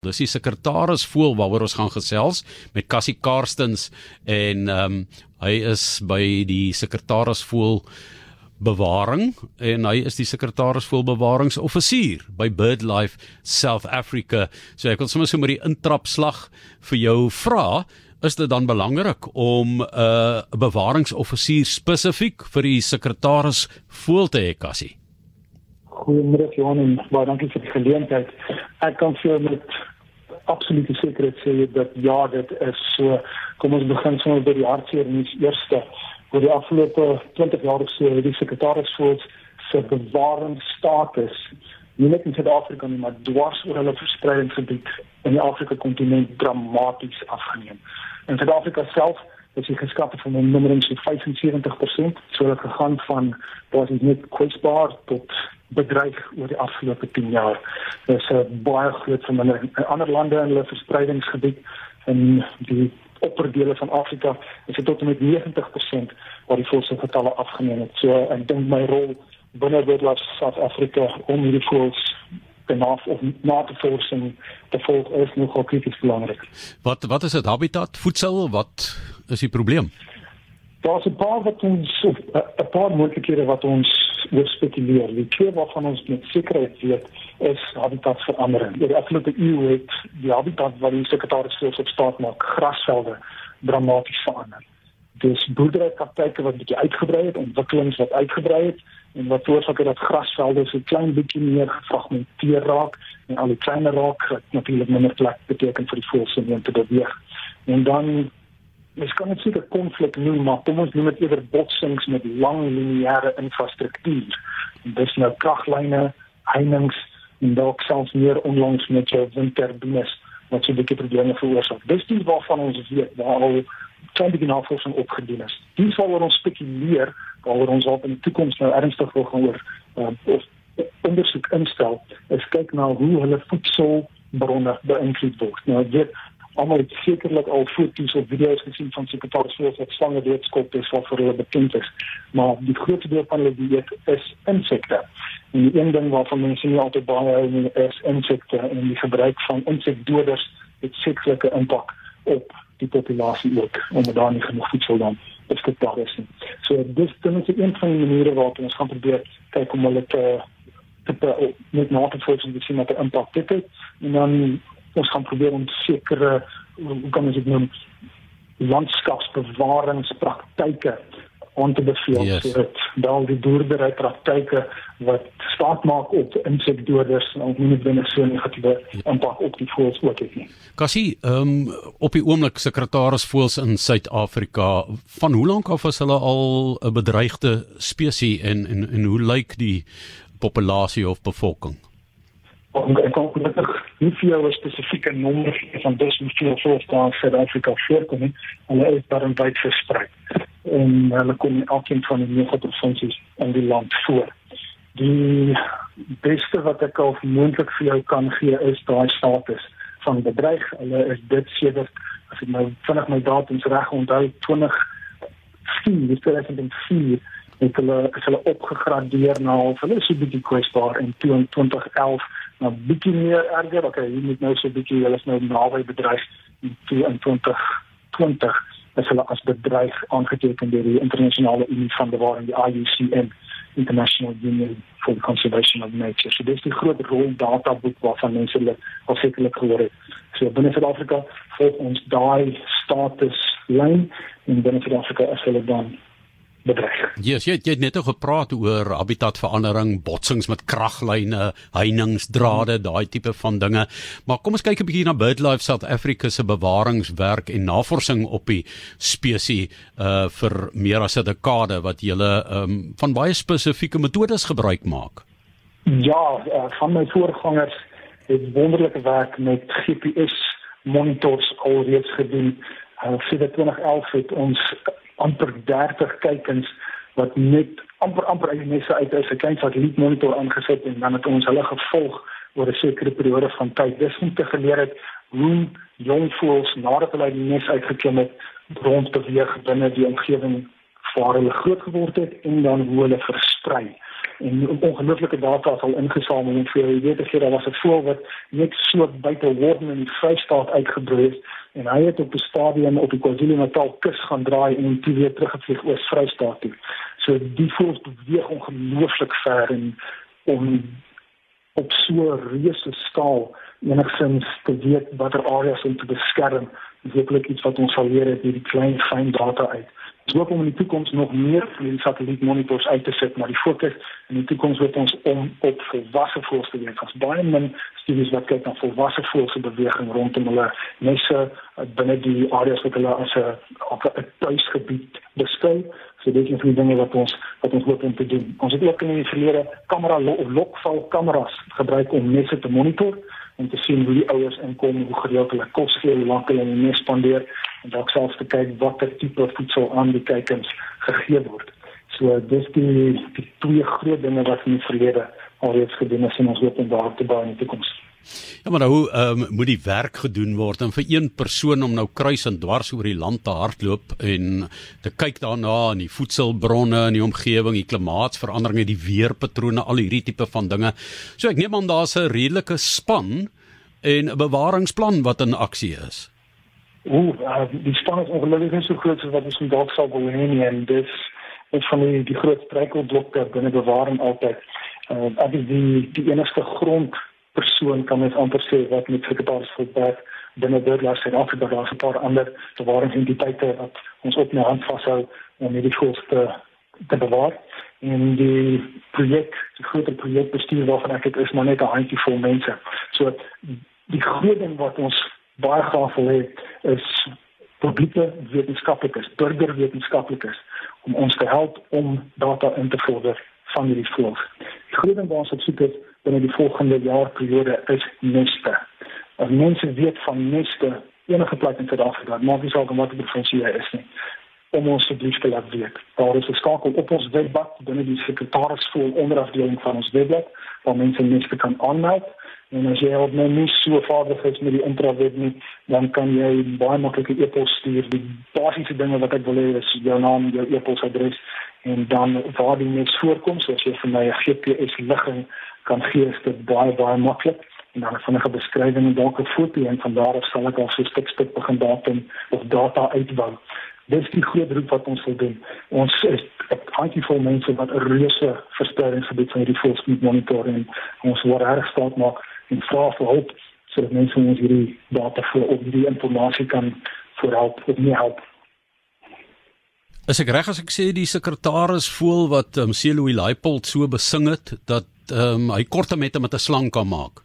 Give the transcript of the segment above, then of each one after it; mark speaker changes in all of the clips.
Speaker 1: Dis die sekretaris voel waaroor ons gaan gesels met Cassie Karstens en ehm um, hy is by die sekretaris voel bewaring en hy is die sekretaris voel bewaringsoffisier by BirdLife South Africa. So ek wil sommer so met die intrapslag vir jou vra, is dit dan belangrik om 'n uh, bewaringsoffisier spesifiek vir die sekretaris voel te hê, Cassie?
Speaker 2: Goeiemôre Johan en baie dankie vir die geleentheid. Ek kan vir met absolute sekerheid sê dat ja, dit is so. Kom ons begin sommer by die hartseer nuus eerste. Oor die afgelope 20 jaar of so het die sekretaris voels se bewaringsstatus nie net in Suid-Afrika nie, maar dwars oor hulle verspreidingsgebied in die Afrika kontinent dramaties afgeneem. In Suid-Afrika self is die geskatte van die nummering so 75%, so het gegaan van basies net kwesbaar tot bedreig oor die afgelope 10 jaar. Dis 'n baie groot vermindering. In ander lande in hulle verspreidingsgebied in die opperdele van Afrika is dit tot met 90% waar die voëls getalle afgeneem het. So ek dink my rol binne Birdlife South Africa om hierdie voëls benaf of na te forsing te volg is nogal krities belangrik.
Speaker 1: Wat wat is dit habitat voedsel wat is die probleem?
Speaker 2: Daar's 'n paar wat ons 'n paar moontlikhede wat ons oor spekuleer. Die twee waarvan ons met sekerheid weet is habitatverandering. Oor die afgelope eeu het die habitat wat die sekretaris steeds op staat maak, grasvelde dramaties verander. Dis boerderypraktyke wat bietjie uitgebrei het, ontwikkelings wat uitgebrei het en wat veroorsaak het dat grasvelde so klein bietjie meer gefragmenteer raak en al die kleiner raak, wat natuurlik minder plek beteken vir die voëls om te beweeg. En dan mens kan dit seker konflik noem, maar kom ons noem dit eerder botsings met lang lineêre infrastruktuur. Dis nou kraglyne, heininge en dalk selfs meer onlangs met jou windturbines wat so 'n bietjie probleme veroorsaak. Dis die waarvan ons weet waar al klein bietjie navorsing opgedoen is. Dis waaroor ons spekuleer, waaroor ons op in die toekoms nou ernstig wil gaan oor um, of ondersoek instel, is kyk na hoe hulle voedselbronne beïnvloed word. Nou dit almal het sekerlik al foto's of video's gesien van sekretaris wat slange doodskop is wat vir hulle bekend is. Maar die grootste deel van hulle dieet is insekte. En die een ding waarvan mense nie altyd baie hou nie is insekte en die gebruik van insekdoders het sekerlike impak op die populasie ook omdat daar nie genoeg voedsel dan beskikbaar is nie. So dis dan is een van die maniere waarop ons gaan probeer kyk om hulle te te met na te volg en te sien wat die impak dit het en dan ons gaan probeer om sekere hoe kan ons dit noem landskapsbewaringspraktyke aan te beveel yes. sodat daal die boerdery praktyke wat staat maak op insekdoders en ook nie binne so 'n negatiewe impak op die voëls ook het nie.
Speaker 1: Kassie, ehm um, op die oomblik sekretaris voëls in Suid-Afrika, van hoe lank af is hulle al 'n bedreigde spesies en en en hoe lyk die populasie of bevolking?
Speaker 2: Ek kan gelukkig nie vir jou 'n spesifieke nommer gee van dis hoeveel voëls daar in Suid-Afrika voorkom nie. Hulle is daar in wyd versprei. En hulle kom in elkeen van die nege provinsies in die land voor. Die beste wat ek al moontlik vir jou kan gee is daai status van bedreig. Hulle is dit sedert as ek nou vinnig my datums reg onthou 20 sien, dis 2004 het hulle is hulle opgegradeer na hulle is so bietjie kwesbaar in 2011 nou bietjie meer erger okay jy moet nou so bietjie hulle is nou naby bedreig in 2020 as hulle as bedreig aangeteken deur die internasionale unie van bewaring die IUCN International Union for the Conservation of Nature. So dis die groot rol databoek waarvan mense hulle al sekerlik gehoor het. So binne Suid-Afrika volg ons daai status lyn en binne Suid-Afrika is hulle dan bedreig.
Speaker 1: Yes, jy het, jy het net gepraat oor habitatverandering, botsings met kraglyne, heininge, drade, daai tipe van dinge. Maar kom ons kyk 'n bietjie na BirdLife South Africa se bewaringswerk en navorsing op die spesies uh vir meer as 'n dekade wat julle um van baie spesifieke metodes gebruik maak.
Speaker 2: Ja, uh, van my voorgangers het wonderlike werk met GPS monitors alreeds gedoen. Uh, sedert 2011 het ons amper 30 kykens wat net amper amper uit die messe uit is 'n klein satellietmonitor aangesit en dan het ons hulle gevolg oor 'n sekere periode van tyd. Dis om te geleer het hoe jong voëls nadat hulle uit die nes uitgeklim het rond beweeg binne die omgewing waar hulle groot geword het en dan hoe hulle versprei. En ongelooflike data sal ingesamel en vir jy weet as jy daar was 'n voël wat net so buite Worden in die Vrystaat uitgebroei het en hy het op 'n stadium op die KwaZulu-Natal kus gaan draai en toe weer teruggevlieg oor Vrystaat toe. So die voëls beweeg ongelooflik ver en om op so reuse skaal enigstens te weet watter areas om te beskerm, is werklik iets wat ons sal leer uit hierdie klein fyn data uit. Ons hoop om in die toekoms nog meer van hierdie satellietmonitors uit te sit, maar die fokus in die toekoms word ons om op volwasse voëls te wees. Ons baie min studies wat kyk na volwasse voëls se beweging rondom hulle nesse eh, binne die areas wat hulle as 'n op 'n tuisgebied beskou. So dit is die dinge wat ons wat ons hoop om te doen. Ons het ook in die verlede kamera of lokval kameras gebruik om nesse te monitor om te sien hoe die ouers inkom, hoe gereeld hulle kos gee, hoe lank hulle in die nes spandeer en dalk selfs te kyk watter tipe voedsel aan die kykens gegee word. So dis die die twee groot dinge wat in die verlede alreeds gedoen is en ons hoop om daar te bou in die toekoms.
Speaker 1: Ja maar hoe um, moet die werk gedoen word en vir een persoon om nou kruis en dwars oor die land te hardloop en te kyk daarna in die voedselbronne in die omgewing, die klimaatsveranderinge, die weerpatrone, al hierdie tipe van dinge. So ek neem aan daar's 'n redelike span en 'n bewaringsplan wat in aksie is.
Speaker 2: Ooh, uh, die span is ongelukkig so groot soos wat ons dalk sou wil hê en dis is van die die groot struikelblokke binne bewaring altyd. Uh, dit is die die enigste grond persoon kan mens amper sê wat met sekretaris voetbal binne BirdLife South Africa daar is 'n paar ander bewaringsentiteite wat ons op na hand vashou om hierdie voëls te te bewaar en die projek die groter projek bestuur waarvan ek dit is maar net 'n handjievol mense. So die groot ding wat ons baie graag wil hê is publieke wetenskaplikes, burgerwetenskaplikes om ons te help om data in te vorder van hierdie voëls. Die groot ding wat ons op soek is binne die volgende jaarperiode is neste. As mense weet van neste enige plek in Suid-Afrika, maak nie saak wat die provinsie is nie om ons asseblief te laat weet. Daar is 'n skakel op ons webblad binne die sekretarisskool onderafdeling van ons webblad waar mense neste kan aanmeld. En as jy op nou nie so vaardig is met die intraweb nie, dan kan jy baie maklik 'n e-pos stuur. Die basiese dinge wat ek wil hê is jou naam, jou e-posadres en dan waar die nes voorkom, soos jy vir my 'n GPS ligging kan gee is dit baie baie maklik en dan vinnige beskrywing en dalk 'n foto en van daar af sal ek al so stuk stuk begin datum of data uitbou. Dis die groot roep wat ons wil doen. Ons is 'n handjie vol mense wat 'n reuse verspreidingsgebied van hierdie voels moet monitor en ons wil reg staat maak en vra vir hulp sodat mense ons hierdie data vir op hierdie inligting kan voorhelp of nie help.
Speaker 1: Is ek reg as ek sê die sekretaris voel wat um, Celoui Leipold so besing het dat um, hy korte mette met 'n slang kan maak.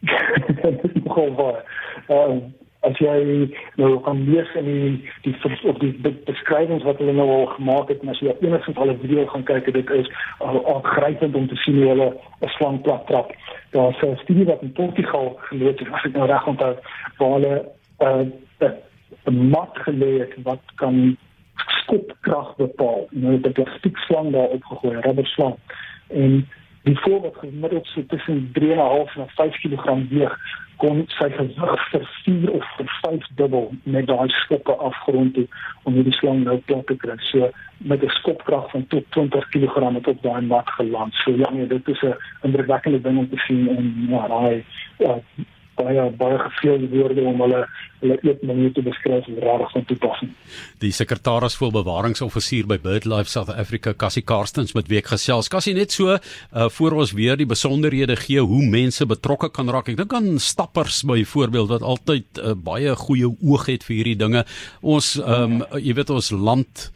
Speaker 2: dit is nogal waar. Ehm as jy nou kan lees in die die op die beskrywings wat hulle nou al gemaak het, as jy enigstens al 'n video gaan kyk, dit is aangrypend om te sien hoe hulle 'n slang plat trap. Daar's 'n studie wat in Portugal geloop het, as ek nou reg onthou, waar hulle 'n uh, mat gelê het wat kan skopkrag bepaal. Nou het 'n plastiek slang daar opgegooi, 'n rubber slang. En die voël wat gemiddeld so tussen 3.5 en 5 kg weeg, kon sy gewig vir 4 of vir 5 dubbel met daai skoppe afgrond toe om hierdie slang nou plat te kry. So met 'n skopkrag van tot 20 kg het op daai mat geland. So ja, nee, dit is 'n indrukwekkende ding om te sien en ja, daai ja, baie baie geveel woorde om hulle hulle eet manier te beskryf en regtig van toepassing.
Speaker 1: Die sekretaris vir bewaringsoffisier by BirdLife South Africa, Cassie Karstens met week gesels. Cassie net so uh, voor ons weer die besonderhede gee hoe mense betrokke kan raak. Ek dink aan stappers byvoorbeeld wat altyd uh, baie goeie oog het vir hierdie dinge. Ons um, jy weet ons land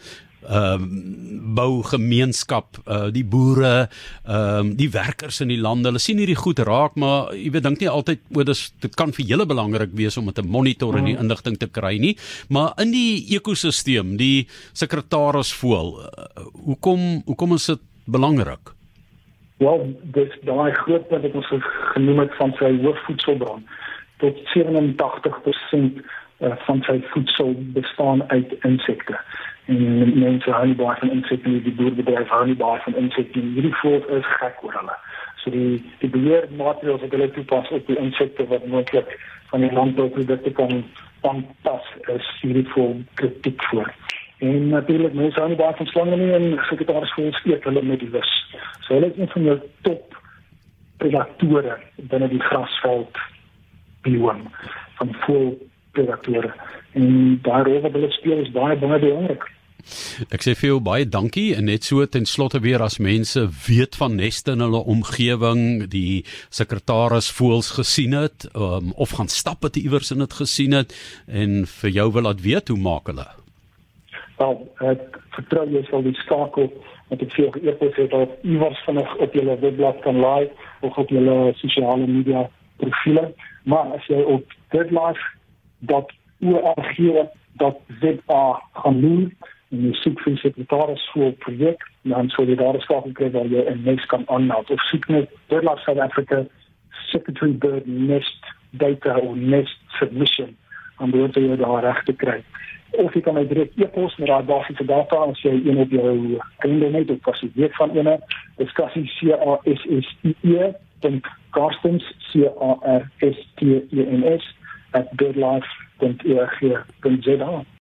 Speaker 1: ehm um, bou gemeenskap uh die boere ehm um, die werkers in die lande hulle sien hierdie goed raak maar jy weet dink nie altyd o dis dit kan vir julle belangrik wees om dit te monitor en die mm. inligting te kry nie. Maar in die ekosisteem die sekretaris voel uh, hoekom hoekom is dit belangrik?
Speaker 2: Ja, dis daai groot punt wat ons genoem het van sy hoofvoedselbron. Tot 87% uh, van sy voedsel bestaan uit insekte en mense hou nie baie van insekte nie, die boerbedryf hou nie baie van insekte nie. Hierdie voël is gek oor hulle. So die die beheermaatreëls wat hulle toepas op die insekte wat moontlik van die landbouprodukte kan aanpas is hierdie voël kritiek voor. En natuurlik mense hou nie baie van slange nie en sekretaris voel steek hulle met die lus. So hulle is een van jou top predatore binne die grasveld bioom van voel predatore. En daar oor hulle speel is baie baie belangrik.
Speaker 1: Ek sê vir jou baie dankie en net so ten slotte weer as mense weet van neste in hulle omgewing, die sekretaris voels gesien het um, of gaan stap het iewers in dit gesien het en vir jou wil laat weet hoe maak hulle?
Speaker 2: Wel, ek vertrou jy sal die skakel met die veel e-pos het op iewers vinnig op julle webblad kan laai of op julle sosiale media profile. Maar as jy op deadlife.org.za gaan doen en jy soek vir sekretaris vir projek, dan sou jy daar skakel kry waar jy 'n nes kan aanmeld of soek net Deadlife South Africa Secretary Bird Nest Data or Nest Submission om dit jy daar reg te kry. Of jy kan my direk e-pos met daai basiese data as jy een op jou kalender het of as jy weet van ene, dis kassie C A S S I E Carstens C A R S T E N S @birdlife.org.za